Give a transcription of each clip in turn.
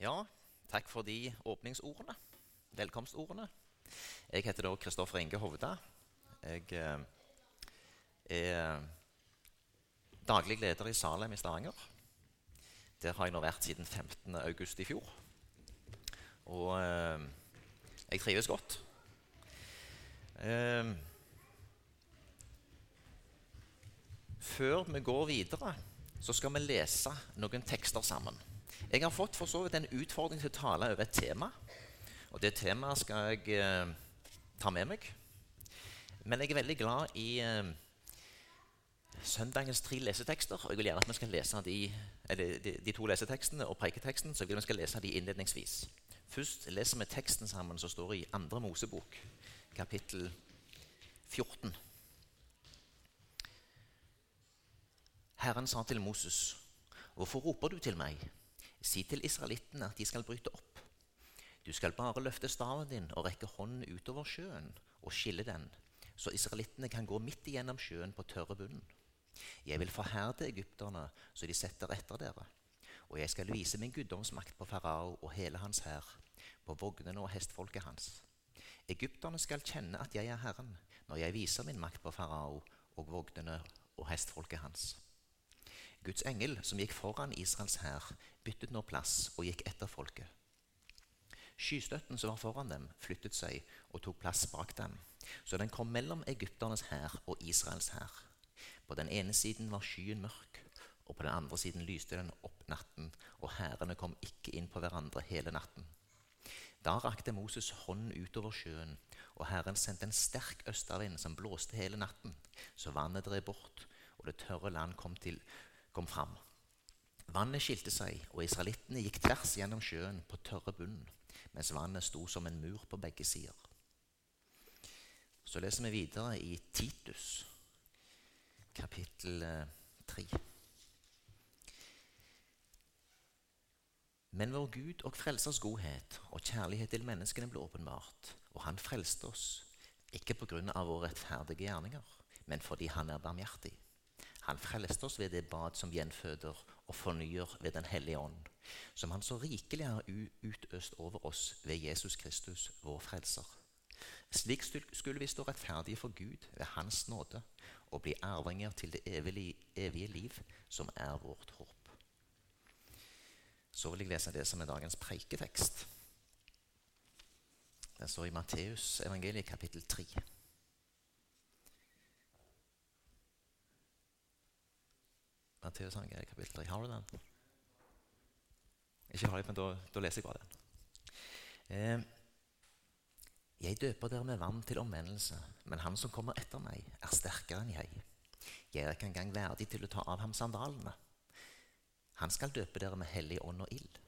Ja, takk for de åpningsordene. Velkomstordene. Jeg heter da Kristoffer Inge Hovda. Jeg eh, er daglig leder i Salem i Stavanger. Der har jeg nå vært siden 15. august i fjor. Og eh, jeg trives godt. Eh, før vi går videre, så skal vi lese noen tekster sammen. Jeg har fått for så vidt en utfordring til å tale over et tema. Og det temaet skal jeg eh, ta med meg. Men jeg er veldig glad i eh, søndagens tre lesetekster. Og jeg vil gjerne at vi skal lese de, eller, de, de to lesetekstene og preiketeksten. Så jeg vil vi skal lese de innledningsvis. Først leser vi teksten sammen som står i Andre Mosebok, kapittel 14. Herren sa til Moses, 'Hvorfor roper du til meg?' Si til israelittene at de skal bryte opp. Du skal bare løfte staven din og rekke hånden utover sjøen og skille den, så israelittene kan gå midt igjennom sjøen på tørre bunnen. Jeg vil forherde egypterne så de setter etter dere. Og jeg skal vise min guddomsmakt på farao og hele hans hær, på vognene og hestfolket hans. Egypterne skal kjenne at jeg er Herren, når jeg viser min makt på farao og vognene og hestfolket hans. Guds engel, som gikk foran Israels hær, byttet nå plass og gikk etter folket. Skystøtten som var foran dem, flyttet seg og tok plass bak dem, så den kom mellom egypternes hær og Israels hær. På den ene siden var skyen mørk, og på den andre siden lyste den opp natten, og hærene kom ikke inn på hverandre hele natten. Da rakte Moses hånden utover sjøen, og Herren sendte en sterk østavind som blåste hele natten, så vannet drev bort, og det tørre land kom til kom fram. Vannet skilte seg, og israelittene gikk tvers gjennom sjøen på tørre bunn, mens vannet sto som en mur på begge sider. Så leser vi videre i Titus, kapittel 3. Eh, Men vår Gud og Frelsers godhet og kjærlighet til menneskene ble åpenbart, og Han frelste oss, ikke på grunn av våre rettferdige gjerninger, men fordi Han er barmhjertig. Han frelste oss ved det bad som gjenføder og fornyer ved Den hellige ånd, som Han så rikelig har utøst over oss ved Jesus Kristus, vår frelser. Slik skulle vi stå rettferdige for Gud ved Hans nåde og bli arvinger til det evige liv, som er vårt håp. Så vil jeg lese det som er dagens preiketekst. Den står i Matteus evangeliet kapittel 3. Matteus kapittel 3. Har du den? Ikke har jeg, men da, da leser jeg bare den. Eh, jeg døper dere med vann til omvendelse, men han som kommer etter meg, er sterkere enn jeg. Jeg er ikke engang verdig til å ta av ham sandalene. Han skal døpe dere med hellig ånd og ild.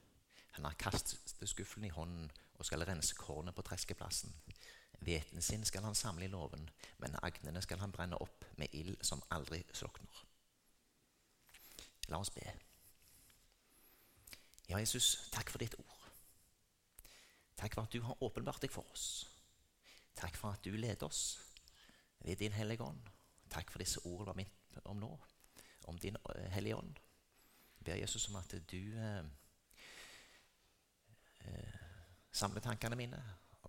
Han har kasteskuffelen i hånden og skal rense kornet på treskeplassen. Hveten sin skal han samle i låven, men agnene skal han brenne opp med ild som aldri slukner. La oss be. Ja, Jesus, takk for ditt ord. Takk for at du har åpenbart deg for oss. Takk for at du leder oss ved din Hellige Ånd. Takk for disse ordene var mitt om nå, om din eh, Hellige Ånd. Jeg ber Jesus om at du eh, eh, samler tankene mine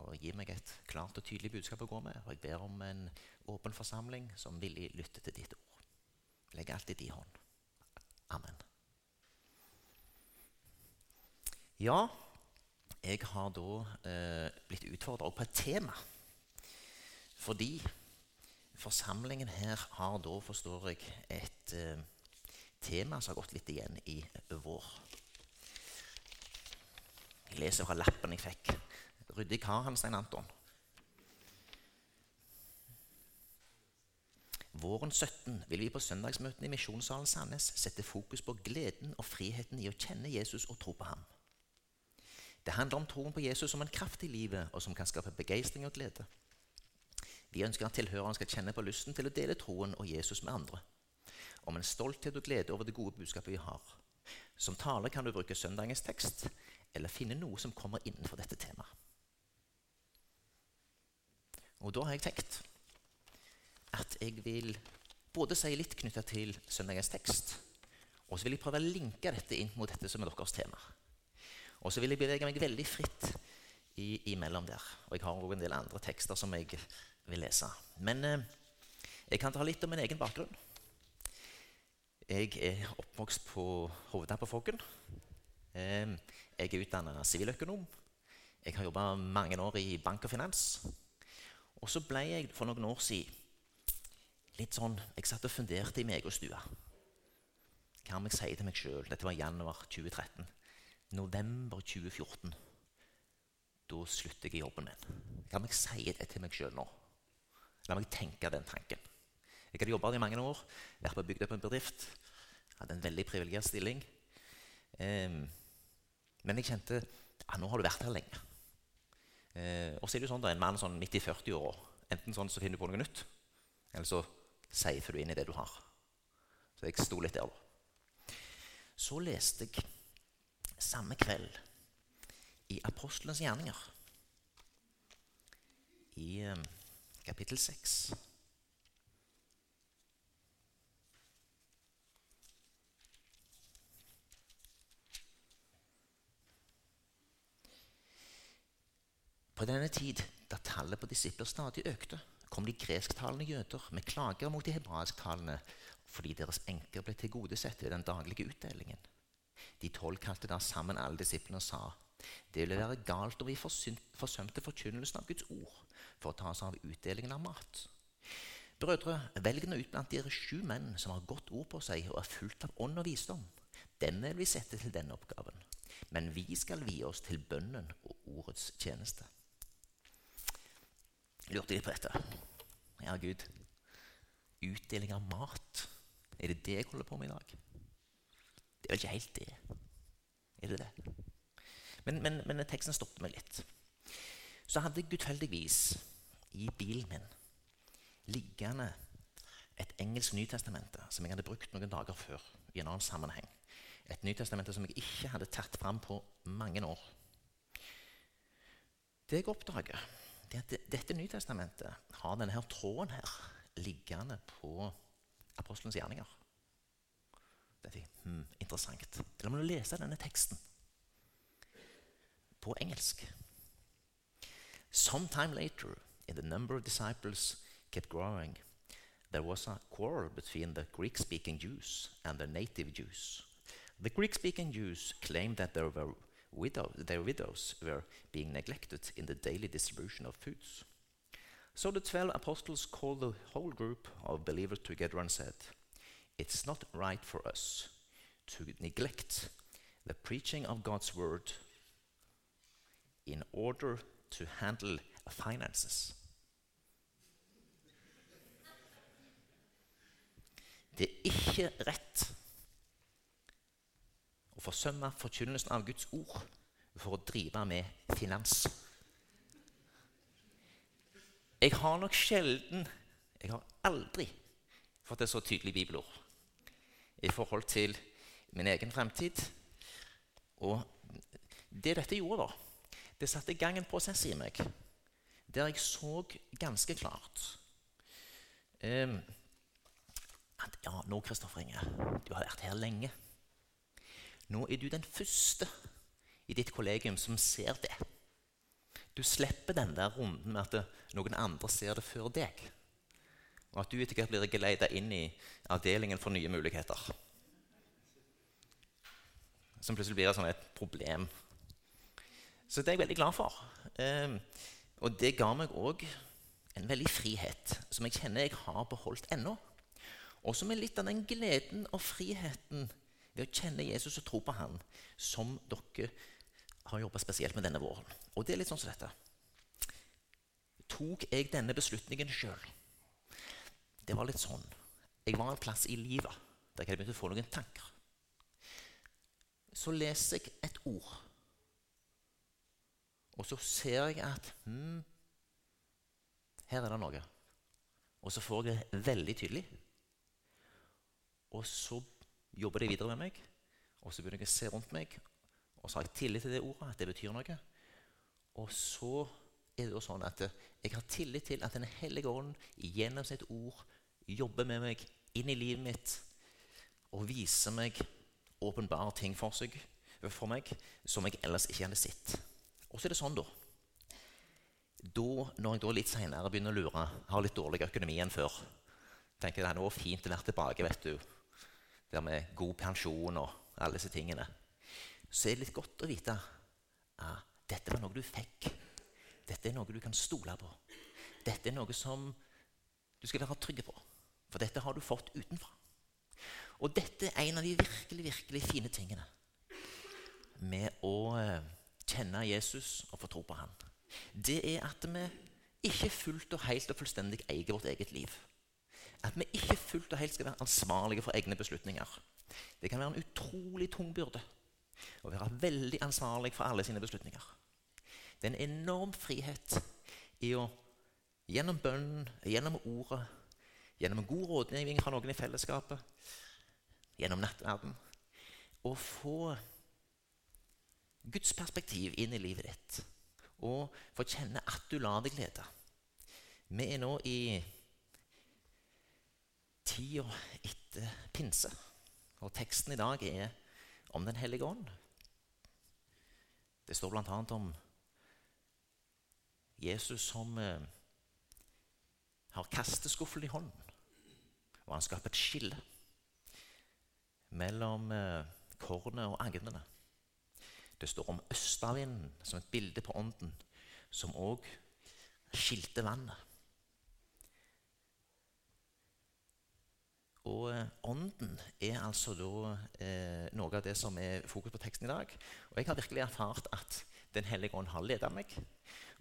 og gir meg et klart og tydelig budskap å gå med. Og jeg ber om en åpen forsamling som villig lytter til ditt ord. Legg alt i din hånd. Amen. Ja, jeg har da eh, blitt utfordra på et tema. Fordi forsamlingen her har da, forstår jeg, et eh, tema som har gått litt igjen i vår. Jeg leser fra lappen jeg fikk. Ryddig kar, han Stein Anton. Våren 17 vil vi på søndagsmøtene i Misjonssalen Sandnes sette fokus på gleden og friheten i å kjenne Jesus og tro på ham. Det handler om troen på Jesus som en kraft i livet, og som kan skape begeistring og glede. Vi ønsker at tilhørerne skal kjenne på lysten til å dele troen og Jesus med andre. Om en stolthet og glede over det gode budskapet vi har. Som taler kan du bruke søndagens tekst, eller finne noe som kommer innenfor dette temaet. Og da har jeg tenkt at jeg vil både si litt knytta til søndagens tekst, og så vil jeg prøve å linke dette inn mot dette som er deres tema. Og så vil jeg bevege meg veldig fritt i, imellom der. Og jeg har også en del andre tekster som jeg vil lese. Men eh, jeg kan ta litt om min egen bakgrunn. Jeg er oppvokst på Hovda på Foggen. Jeg er utdanna siviløkonom. Jeg har jobba mange år i bank og finans. Og så ble jeg for noen år siden litt sånn Jeg satt og funderte i meg og stua. Hva om jeg sier til meg sjøl Dette var januar 2013. November 2014. Da slutter jeg i jobben min. Hva om jeg sier det til meg sjøl nå? La meg tenke den tanken. Jeg hadde jobba i mange år, vært på bygd opp en bedrift. Hadde en veldig privilegert stilling. Um, men jeg kjente ja, nå har du vært her lenge. Uh, og så er det jo sånn da, en mann sånn midt i 40-åra. Enten sånn så finner du på noe nytt, eller så seifer du inn i det du har. Så jeg sto litt der, da. Så leste jeg samme kveld i Apostelens gjerninger, i um, kapittel 6. På denne tid, da tallet på disipler stadig økte, kom de gresktalende jøder med klager mot de hebraisktalende fordi deres enker ble tilgodesett ved den daglige utdelingen. De tolv kalte da sammen alle disiplene og sa det ville være galt om vi forsømte forkynnelsen av Guds ord for å ta oss av utdelingen av mat. Brødre, velg nå ut blant dere sju menn som har godt ord på seg og er fullt av ånd og visdom. Dem vil vi sette til denne oppgaven. Men vi skal vie oss til bønnen og ordets tjeneste lurte litt på dette. Ja, Gud, utdeling av mat, er det det jeg holder på med i dag? Det er vel ikke helt det. Er det det? Men, men, men teksten stoppet meg litt. Så hadde jeg gudfeldigvis i bilen min liggende et engelsk Nytestamente som jeg hadde brukt noen dager før. i en annen sammenheng. Et Nytestamente som jeg ikke hadde tatt fram på mange år. Det jeg oppdager, det at dette Nytestamentet har denne her tråden her liggende på apostelens gjerninger. Det er hmm, interessant. La meg lese denne teksten på engelsk. Sometime later, in the number of disciples kept growing, there was a quarrel between the Greek-speaking Jews and the native Jews. The Greek-speaking Jews claimed that there were widow, their widows were being neglected in the daily distribution of foods. So the twelve apostles called the whole group of believers together and said, It's not right for us to neglect the preaching of God's word in order to handle finances. Det er ikke rett forsømme forkynnelsen av Guds ord for å drive med finans. Jeg har nok sjelden Jeg har aldri fått et så tydelig bibelord i forhold til min egen fremtid. Og det dette gjorde, da, det satte i gang en prosess i meg der jeg så ganske klart um, at ja, nå, Kristoffer Inge, du har vært her lenge. Nå er du den første i ditt kollegium som ser det. Du slipper den der runden med at noen andre ser det før deg. Og at du etter hvert blir geleida inn i avdelingen for nye muligheter. Som plutselig blir et, sånn problem. Så det er jeg veldig glad for. Um, og det ga meg òg en veldig frihet som jeg kjenner jeg har beholdt ennå. Og som er litt av den gleden og friheten ved å kjenne Jesus og tro på han, som dere har jobba spesielt med denne våren. Og det er litt sånn som dette. Tok jeg denne beslutningen sjøl? Det var litt sånn. Jeg var en plass i livet der jeg begynte begynt å få noen tanker. Så leser jeg et ord, og så ser jeg at hmm, her er det noe. Og så får jeg det veldig tydelig. Og så jobber de videre med meg. Og så begynner jeg å se rundt meg, og så har jeg tillit til det ordet, at det betyr noe. Og så er det jo sånn at jeg har tillit til at Den hellige ånd gjennom sitt ord jobber med meg inn i livet mitt og viser meg åpenbare ting for, seg, for meg som jeg ellers ikke hadde sett. Og så er det sånn, da. da når jeg da litt seinere begynner å lure, har litt dårlig økonomi enn før tenker jeg Det er noe fint å være tilbake, vet du. Der med god pensjon og alle disse tingene. Så er det litt godt å vite ah, dette var noe du fikk. Dette er noe du kan stole på. Dette er noe som du skal være trygg på. For dette har du fått utenfra. Og dette er en av de virkelig, virkelig fine tingene med å eh, kjenne Jesus og få tro på ham. Det er at vi ikke fullt og helt og fullstendig eier vårt eget liv. At vi ikke fullt og helt skal være ansvarlige for egne beslutninger. Det kan være en utrolig tung byrde å være veldig ansvarlig for alle sine beslutninger. Det er en enorm frihet i å gjennom bønnen, gjennom ordet, gjennom god rådgivning fra noen i fellesskapet, gjennom nattverden, å få Guds perspektiv inn i livet ditt. Og få kjenne at du lar deg lede. Vi er nå i tida etter pinse. Og teksten i dag er om Den hellige ånd. Det står bl.a. om Jesus som eh, har kasteskuffel i hånden. Og han skaper et skille mellom eh, kornet og agnene. Det står om østavinden som et bilde på ånden, som òg skilte vannet. Og eh, Ånden er altså da eh, noe av det som er fokus på teksten i dag. Og jeg har virkelig erfart at Den hellige ånd har ledet meg.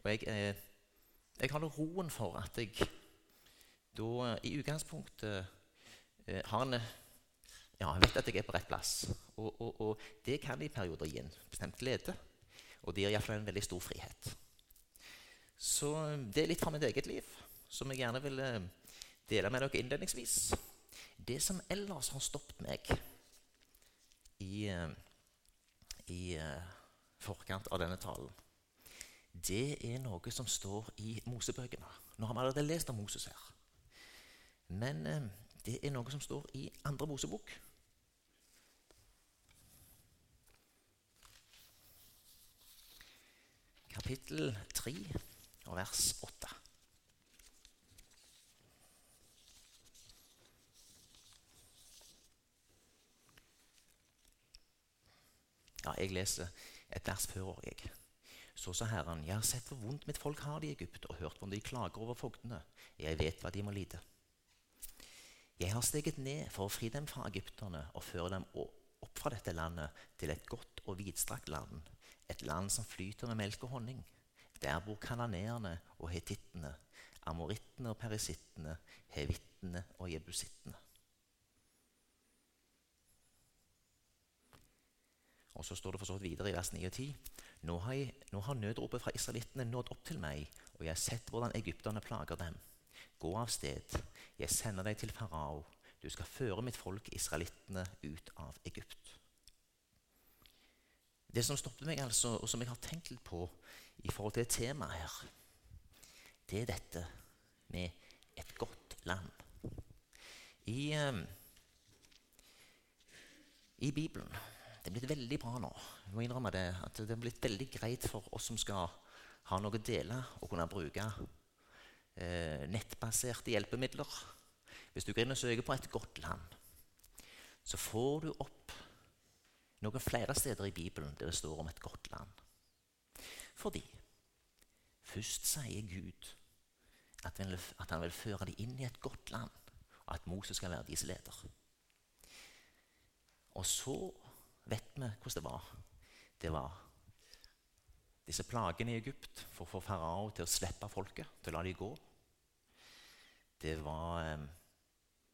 Og jeg, eh, jeg har nå roen for at jeg da i utgangspunktet eh, har en ja, jeg vet at jeg er på rett plass. Og, og, og det kan i perioder gi en bestemt glede. Og det gir iallfall en veldig stor frihet. Så eh, det er litt fra mitt eget liv som jeg gjerne vil eh, dele med dere innledningsvis. Det som ellers har stoppet meg i, eh, i uh, forkant av denne talen, det er noe som står i Mosebøkene. Nå har vi allerede lest om Moses her. Men uh, det er noe som står i andre Mosebok. Kapittel 3 og vers 8. Ja, jeg leser et vers før jeg. Så sa Herren, jeg har sett hvor vondt mitt folk har det i Egypt, og hørt hvordan de klager over fogdene. Jeg vet hva de må lide. Jeg har steget ned for å fri dem fra egypterne og føre dem opp fra dette landet til et godt og vidstrakt land, et land som flyter med melk og honning. Der bor kananeerne og hetittene, amorittene og perisittene, hevittene og jebusittene. Og så står det for så vidt videre i vers 9 og 10. Nå har, jeg, nå har nødropet fra israelittene nådd opp til meg, og jeg har sett hvordan egypterne plager dem. Gå av sted, jeg sender deg til farao. Du skal føre mitt folk, israelittene, ut av Egypt. Det som stoppet meg, altså, og som jeg har tenkt litt på i forhold til temaet her, det er dette med et godt land. I, um, i Bibelen det er blitt veldig bra nå. Jeg må innrømme det, at det er blitt veldig greit for oss som skal ha noe å dele og kunne bruke eh, nettbaserte hjelpemidler. Hvis du går inn og søker på et godt land, så får du opp noen flere steder i Bibelen der det står om et godt land. Fordi først sier Gud at han, vil, at han vil føre dem inn i et godt land, og at Moses skal være deres leder. Og så vet vi hvordan det var. Det var disse plagene i Egypt for å få farao til å slippe folket, til å la dem gå. Det var eh,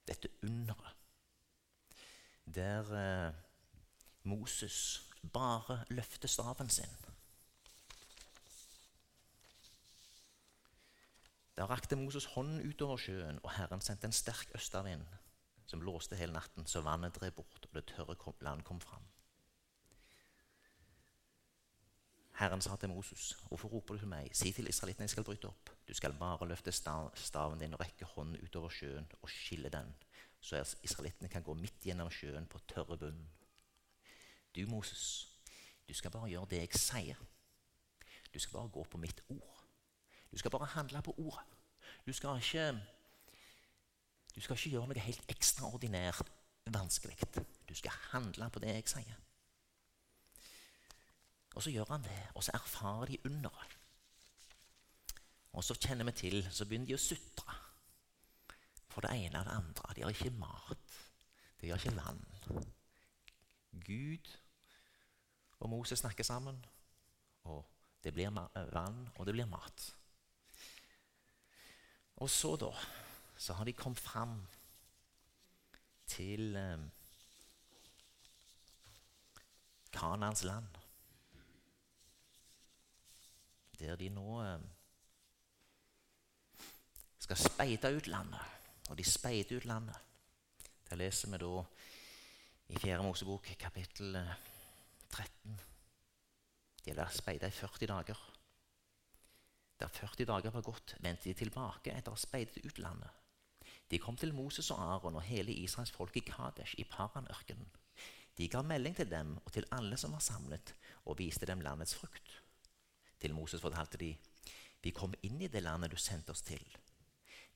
dette underet der eh, Moses bare løfter staven sin. Da rakte Moses hånden utover sjøen, og Herren sendte en sterk østavind som blåste hele natten, så vannet drev bort, og det tørre land kom fram. Herren sa til Moses, 'Hvorfor roper du til meg?' 'Si til israelittene jeg skal bryte opp.' 'Du skal bare løfte staven din og rekke hånden utover sjøen og skille den,' 'så israelittene kan gå midt gjennom sjøen på tørre bunn.' Du, Moses, Du skal bare gjøre det jeg sier. Du skal bare gå på mitt ord. Du skal bare handle på ordet. Du skal ikke, du skal ikke gjøre noe helt ekstraordinært vanskelig. Du skal handle på det jeg sier. Og så gjør han det, og så erfarer de underet. Og så kjenner vi til, så begynner de å sutre. For det ene og det andre. De har ikke mat. De har ikke vann. Gud og Moses snakker sammen, og det blir vann, og det blir mat. Og så, da, så har de kommet fram til eh, Kanans land. Der de nå eh, skal speide ut landet. Og de speider ut landet. Der leser vi da i 4. Mosebok kapittel 13. Eh, de har speida i 40 dager. Da 40 dager var gått, vendte de tilbake etter å ha speidet ut landet. De kom til Moses og Aron og hele Israels folk i Kadesh, i Paranørkenen. De ga melding til dem og til alle som var samlet, og viste dem landets frukt. Til Moses fortalte de, vi kom inn i det landet du sendte oss til.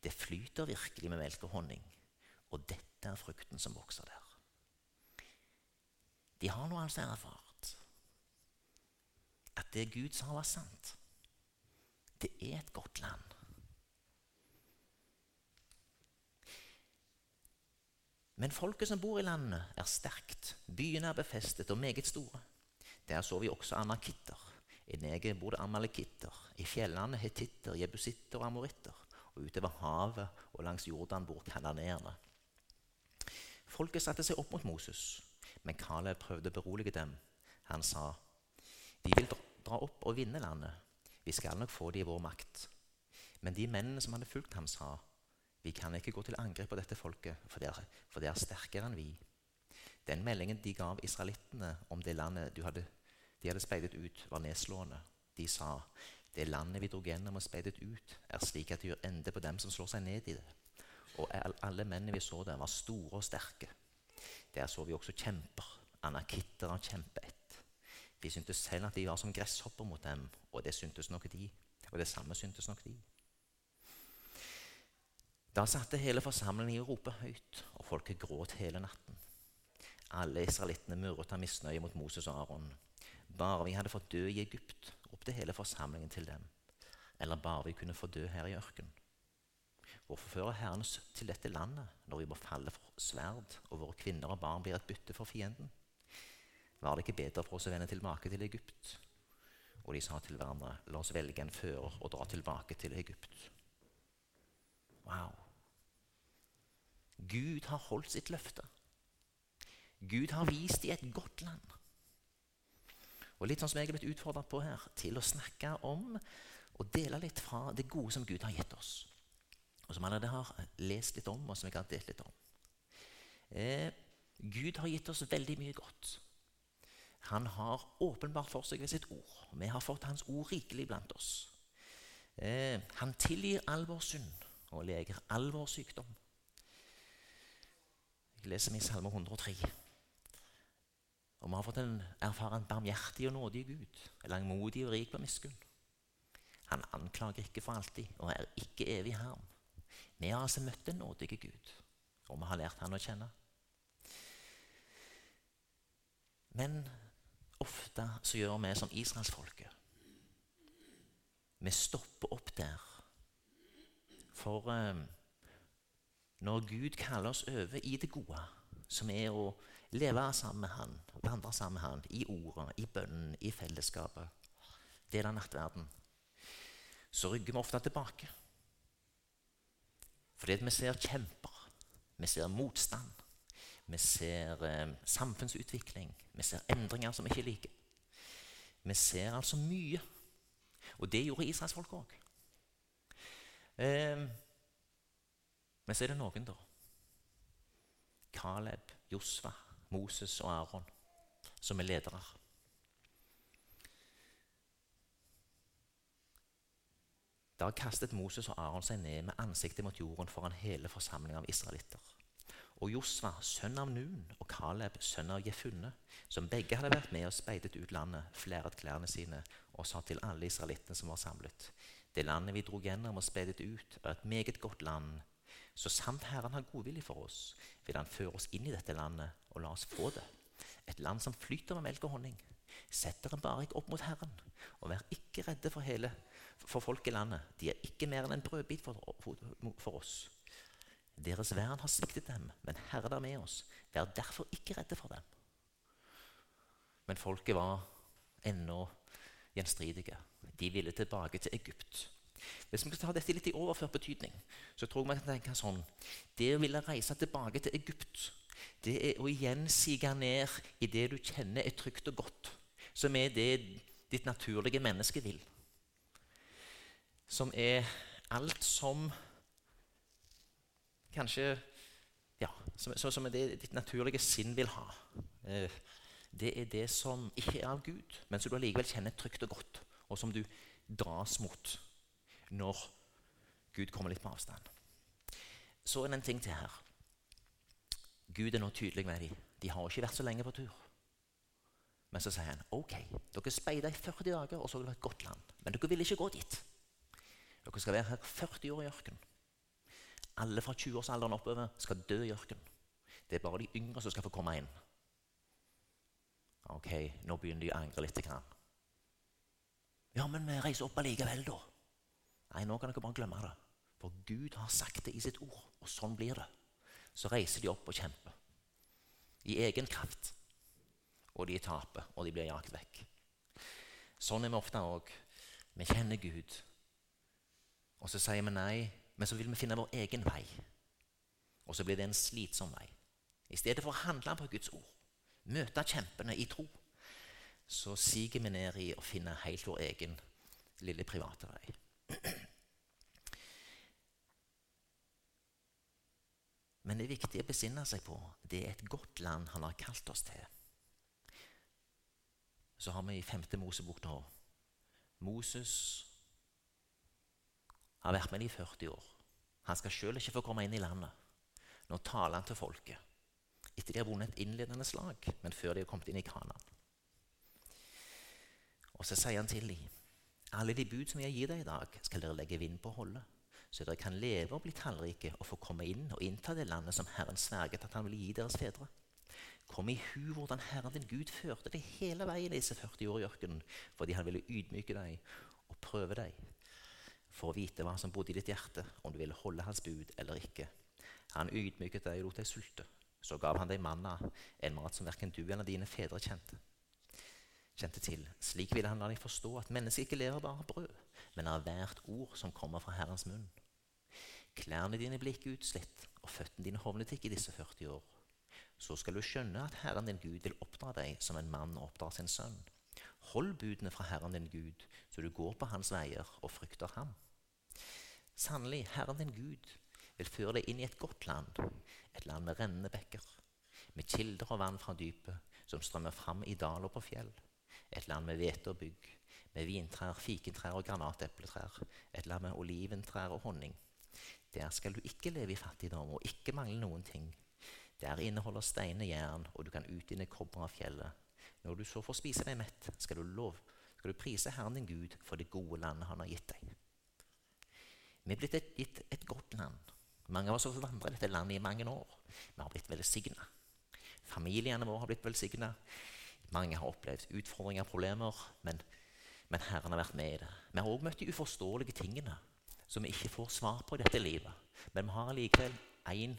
Det flyter virkelig med melk og honning, og dette er frukten som vokser der. De har nå altså erfart at det Gud sa, var sant. Det er et godt land. Men folket som bor i landet, er sterkt. Byene er befestet og meget store. Der så vi også anakitter. I Nege bor det amalekitter. I fjellene hetitter, jebusitter og amoritter. Og utover havet og langs Jordan bor kananeerne. Folket satte seg opp mot Moses, men Kaleb prøvde å berolige dem. Han sa, 'Vi vil dra opp og vinne landet.' Vi skal nok få det i vår makt. Men de mennene som hadde fulgt ham, sa vi kan ikke gå til angrep på dette folket, for det, er, for det er sterkere enn vi. Den meldingen de gav israelittene om det landet du hadde, de hadde speidet ut, var nedslående. De sa det landet vi dro gjennom og speidet ut, er slik at det gjør ende på dem som slår seg ned i det. Og alle mennene vi så der, var store og sterke. Der så vi også kjemper, anakitter av kjempeett. De syntes selv at de var som gresshopper mot dem, og det syntes nok de. Og det samme syntes nok de. Da satte hele forsamlingen i å rope høyt, og folket gråt hele natten. Alle israelittene murret av misnøye mot Moses og Aron. Bare vi hadde fått dø i Egypt, ropte hele forsamlingen til dem. Eller bare vi kunne få dø her i ørkenen. Hvorfor fører Herren oss til dette landet når vi må falle for sverd, og våre kvinner og barn blir et bytte for fienden? Var det ikke bedre for oss å vende tilbake til Egypt? Og de sa til hverandre, la oss velge en fører og dra tilbake til Egypt. Wow. Gud har holdt sitt løfte. Gud har vist dem et godt land. Og litt sånn som jeg er blitt utfordra på her, til å snakke om og dele litt fra det gode som Gud har gitt oss. Og som allerede har lest litt om, og som jeg har delt litt om. Eh, Gud har gitt oss veldig mye godt. Han har åpenbart for seg ved sitt ord. Vi har fått Hans ord rikelig blant oss. Eh, han tilgir all vår synd og leger all vår sykdom. Jeg leser i Salme 103. Og vi har fått en, erfaren barmhjertig og nådig Gud, langmodig og rik på miskunn. Han anklager ikke for alltid og er ikke evig harm. Vi har altså møtt den nådige Gud, og vi har lært han å kjenne. Men ofte så gjør vi som israelsfolket. Vi stopper opp der. For eh, når Gud kaller oss over i det gode, som er å leve sammen med Han, vandre sammen med Han, i ordet, i bønnen, i fellesskapet, dele nattverden, så rygger vi ofte tilbake. Fordi vi ser kjemper, vi ser motstand. Vi ser eh, samfunnsutvikling. Vi ser endringer som vi ikke liker. Vi ser altså mye. Og det gjorde israelsfolk òg. Eh, men så er det noen, da. Caleb, Josva, Moses og Aron, som er ledere. Da kastet Moses og Aron seg ned med ansiktet mot jorden foran hele forsamlingen av israelitter. og Josva, sønn av Nun, og Kaleb, sønn av Jefunne, som begge hadde vært med og speidet ut landet, flæret klærne sine og sa til alle israelittene som var samlet:" Det landet vi dro gjennom og speidet ut, er et meget godt land. Så sant Herren har godvilje for oss, vil Han føre oss inn i dette landet og la oss få det. Et land som flyter med melk og honning. Sett dere bare ikke opp mot Herren, og vær ikke redde for, hele, for folk i landet. De er ikke mer enn en brødbit for, for, for oss. Deres vern har sviktet dem, men Herren er med oss. Vær derfor ikke redde for dem. Men folket var ennå gjenstridige. De ville tilbake til Egypt. Hvis vi skal ta dette litt i overført betydning, så tror jeg man kan tenke sånn Det å ville reise tilbake til Egypt, det er å igjen sige ned i det du kjenner er trygt og godt, som er det ditt naturlige menneske vil. Som er alt som kanskje ja, som, som, er det ditt naturlige sinn vil ha. Eh, det er det som ikke er av Gud, men som du allikevel kjenner trygt og godt, og som du dras mot når Gud kommer litt på avstand. Så er det en ting til her. Gud er nå tydelig med dem. De har ikke vært så lenge på tur. Men så sier han ok, dere speida i 40 dager, og så vil det være et godt land. Men dere vil ikke gå dit. Dere skal være her 40 år i ørkenen. Alle fra 20-årsalderen oppover skal dø i ørkenen. Det er bare de yngre som skal få komme inn. Ok, nå begynner de å angre litt. Grann. Ja, men vi reiser opp allikevel, da. Nei, nå kan dere bare glemme det. For Gud har sagt det i sitt ord, og sånn blir det. Så reiser de opp og kjemper. I egen kraft. Og de taper, og de blir jagt vekk. Sånn er vi ofte òg. Vi kjenner Gud. Og så sier vi nei men så vil vi finne vår egen vei. Og så blir det en slitsom vei. I stedet for å handle på Guds ord, møte kjempene i tro, så siger vi ned i å finne helt vår egen lille private vei. Men det er viktig å besinne seg på det er et godt land han har kalt oss til. Så har vi i femte Mosebok nå Moses har vært med dem i 40 år. Han skal sjøl ikke få komme inn i landet. Nå taler han til folket etter de har vunnet et innledende slag, men før de har kommet inn i Kanaan. Og så sier han til dem alle de bud som jeg gir deg i dag, skal dere legge vind på å holde, så dere kan leve og bli tallrike og få komme inn og innta det landet som Herren sverget at han ville gi deres fedre. Kom i hu hvordan Herren din Gud førte deg hele veien disse 40 år i ørkenen, fordi han ville ydmyke deg og prøve deg for å vite hva som bodde i ditt hjerte, om du ville holde hans bud eller ikke. Han ydmyket deg og lot deg sulte. Så gav han deg manna, en mat som verken du eller dine fedre kjente. kjente til. Slik ville han la deg forstå at mennesket ikke lever bare av brød, men av hvert ord som kommer fra Herrens munn. Klærne dine ble ikke utslitt, og føttene dine hovnet ikke i disse 40 år. Så skal du skjønne at Herren din Gud vil oppdra deg som en mann oppdrar sin sønn. Hold budene fra Herren din Gud, så du går på hans veier og frykter ham. Sannelig, Herren din Gud vil føre deg inn i et godt land, et land med rennende bekker, med kilder og vann fra dypet som strømmer fram i dal og på fjell, et land med hvete og bygg, med vintrær, fikentrær og granatepletrær, et land med oliventrær og honning. Der skal du ikke leve i fattigdom og ikke mangle noen ting. Der inneholder steinene jern, og du kan utvinne kobber av fjellet. Når du så får spise deg mett, skal du, lov, skal du prise Herren din Gud for det gode landet han har gitt deg. Vi er blitt et, gitt et godt land. Mange av oss har vandret dette landet i mange år. Vi har blitt velsigna. Familiene våre har blitt velsigna. Mange har opplevd utfordringer og problemer, men, men, Herren har vært med i det. Vi har òg møtt de uforståelige tingene som vi ikke får svar på i dette livet. Men vi har likevel én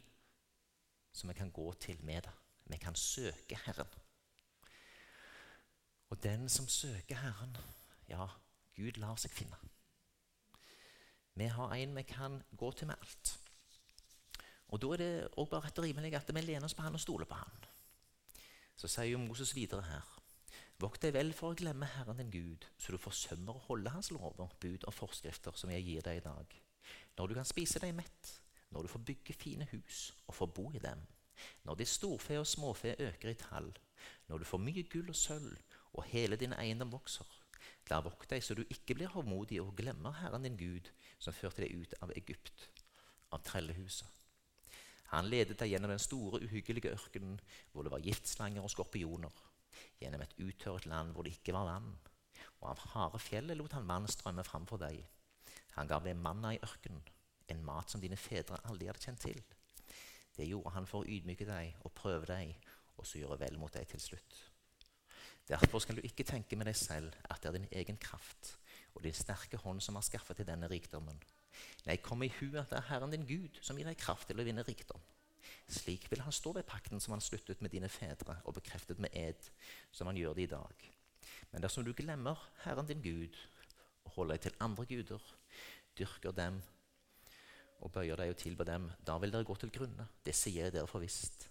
som vi kan gå til med det. Vi kan søke Herren. Og den som søker Herren, ja, Gud lar seg finne. Vi har en vi kan gå til med alt. Og Da er det også bare rett og rimelig at vi lener oss på han og stoler på han. Så sier jo Moses videre her. Vokt deg vel for å glemme Herren din Gud, så du forsømmer å holde Hans lover, bud og forskrifter som jeg gir deg i dag. Når du kan spise deg mett, når du får bygge fine hus og får bo i dem, når ditt storfe og småfe øker i tall, når du får mye gull og sølv og hele din eiendom vokser. La vokt deg så du ikke blir hovmodig og glemmer Herren din Gud, som førte deg ut av Egypt, av trellehuset. Han ledet deg gjennom den store, uhyggelige ørkenen hvor det var giftslanger og skorpioner, gjennom et utørret land hvor det ikke var vann, og av harde fjellet lot han vann strømme fram for deg. Han gav deg manna i ørkenen, en mat som dine fedre aldri hadde kjent til. Det gjorde han for å ydmyke deg og prøve deg, og så gjøre vel mot deg til slutt. Derfor skal du ikke tenke med deg selv at det er din egen kraft og din sterke hånd som har skaffet til denne rikdommen. Nei, kom i hu at det er Herren din Gud som gir deg kraft til å vinne rikdom. Slik vil han stå ved pakten som han sluttet med dine fedre og bekreftet med ed, som han gjør det i dag. Men dersom du glemmer Herren din Gud og holder deg til andre guder, dyrker dem og bøyer deg og tilber dem, da vil dere gå til grunne. Det sier jeg dere for visst.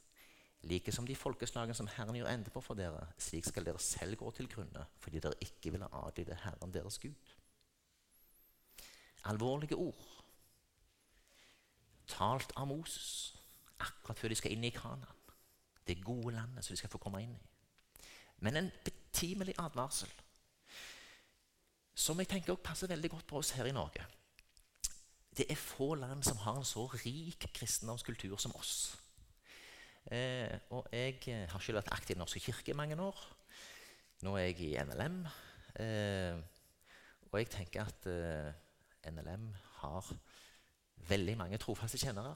Like som de folkeslagene som Herren gjør ende på for dere, slik skal dere selv gå til grunne, fordi dere ikke ville adlyde Herren deres Gud alvorlige ord talt av Moses akkurat før de skal inn i Kanaan. Det gode landet som de skal få komme inn i. Men en betimelig advarsel som jeg tenker også passer veldig godt på oss her i Norge. Det er få land som har en så rik kristendomskultur som oss. Eh, og jeg eh, har selv vært aktiv i Den norske kirke i mange år. Nå er jeg i NLM. Eh, og jeg tenker at eh, NLM har veldig mange trofaste kjennere.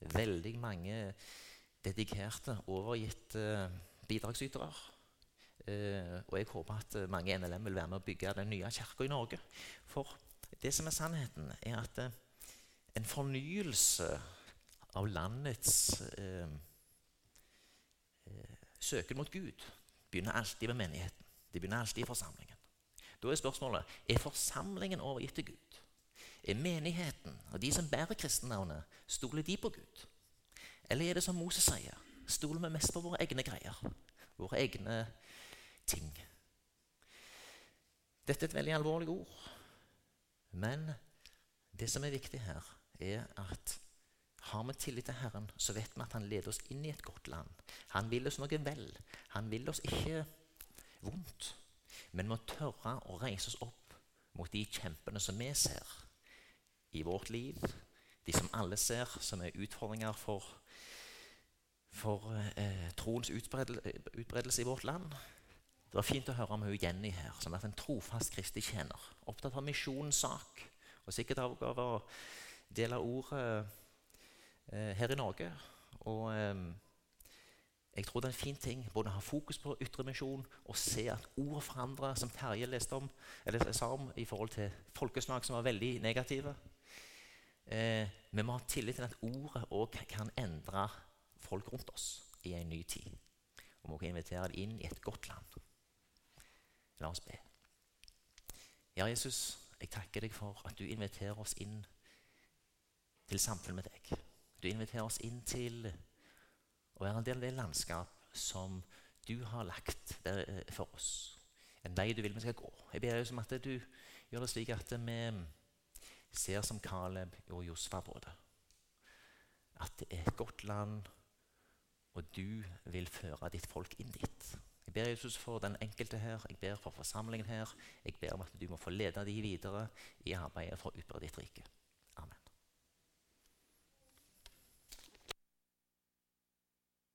Veldig mange dedikerte, overgitte bidragsytere. Uh, og jeg håper at mange NLM vil være med å bygge den nye kirka i Norge. For det som er sannheten, er at uh, en fornyelse av landets uh, søken mot Gud begynner alltid med menigheten. Det begynner alltid i forsamlingen. Da er spørsmålet er forsamlingen overgitt til Gud. Er menigheten og de som bærer kristennavnet, stoler de på Gud? Eller er det som Moses sier, stoler vi mest på våre egne greier? Våre egne ting? Dette er et veldig alvorlig ord. Men det som er viktig her, er at har vi tillit til Herren, så vet vi at Han leder oss inn i et godt land. Han vil oss noe vel. Han vil oss ikke vondt. Men vi må tørre å reise oss opp mot de kjempene som vi ser i vårt liv, de som alle ser som er utfordringer for, for eh, troens utbredelse i vårt land. Det var fint å høre om hun Jenny her, som er en trofast kristig tjener. Opptatt av misjonens sak, og sikkert av, av å dele ordet eh, her i Norge. Og eh, jeg tror det er en fin ting både å ha fokus på ytremisjon og se at ord forandrer, som Terje leste om, eller sa om i forhold til folkeslag som var veldig negative. Eh, vi må ha tillit til at ordet òg kan endre folk rundt oss i en ny tid. Og vi må invitere dem inn i et godt land. La oss be. Ja, Jesus, jeg takker deg for at du inviterer oss inn til samfunn med deg. Du inviterer oss inn til å være en del av det landskap som du har lagt eh, for oss. En vei du vil vi skal gå. Jeg ber deg om at du gjør det slik at vi ser som Caleb og Josfa både. At det er et godt land, og du vil føre ditt folk inn dit. Jeg ber Jesus for den enkelte her, jeg ber for forsamlingen her. Jeg ber om at du må få lede dem videre i arbeidet for å utbre ditt rike.